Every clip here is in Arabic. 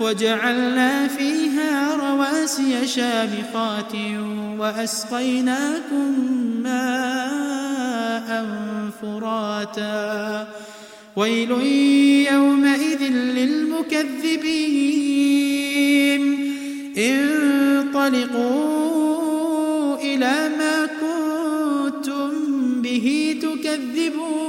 وجعلنا فيها رواسي شامخات وأسقيناكم ماء فراتا. ويل يومئذ للمكذبين. انطلقوا إلى ما كنتم به تكذبون.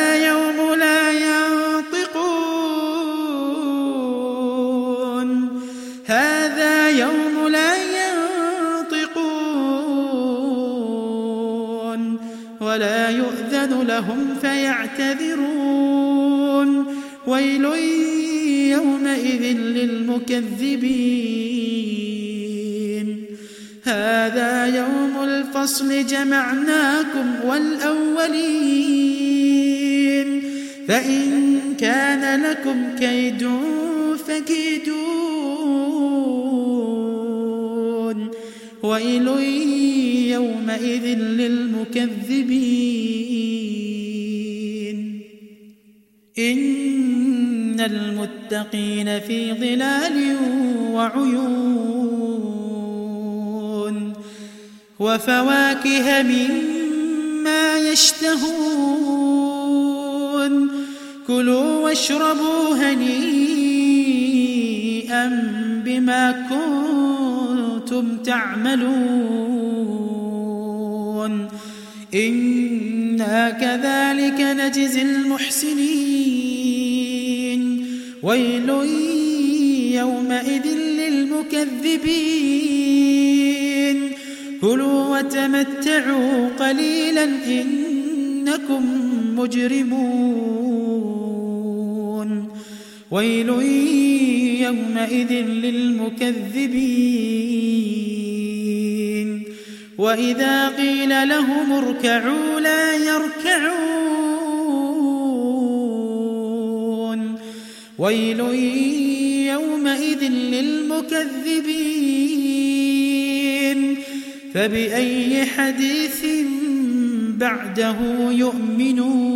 ولا يؤذن لهم فيعتذرون. ويل يومئذ للمكذبين. هذا يوم الفصل جمعناكم والأولين. فإن كان لكم كيد فكيدون. ويل يومئذ للمكذبين. إن المتقين في ظلال وعيون. وفواكه مما يشتهون. كلوا واشربوا هنيئا بما كنتم تعملون. إنا كذلك نجزي المحسنين. ويل يومئذ للمكذبين. كلوا وتمتعوا قليلا إنكم مجرمون. ويل يومئذ للمكذبين وإذا قيل لهم اركعوا لا يركعون ويل يومئذ للمكذبين فبأي حديث بعده يؤمنون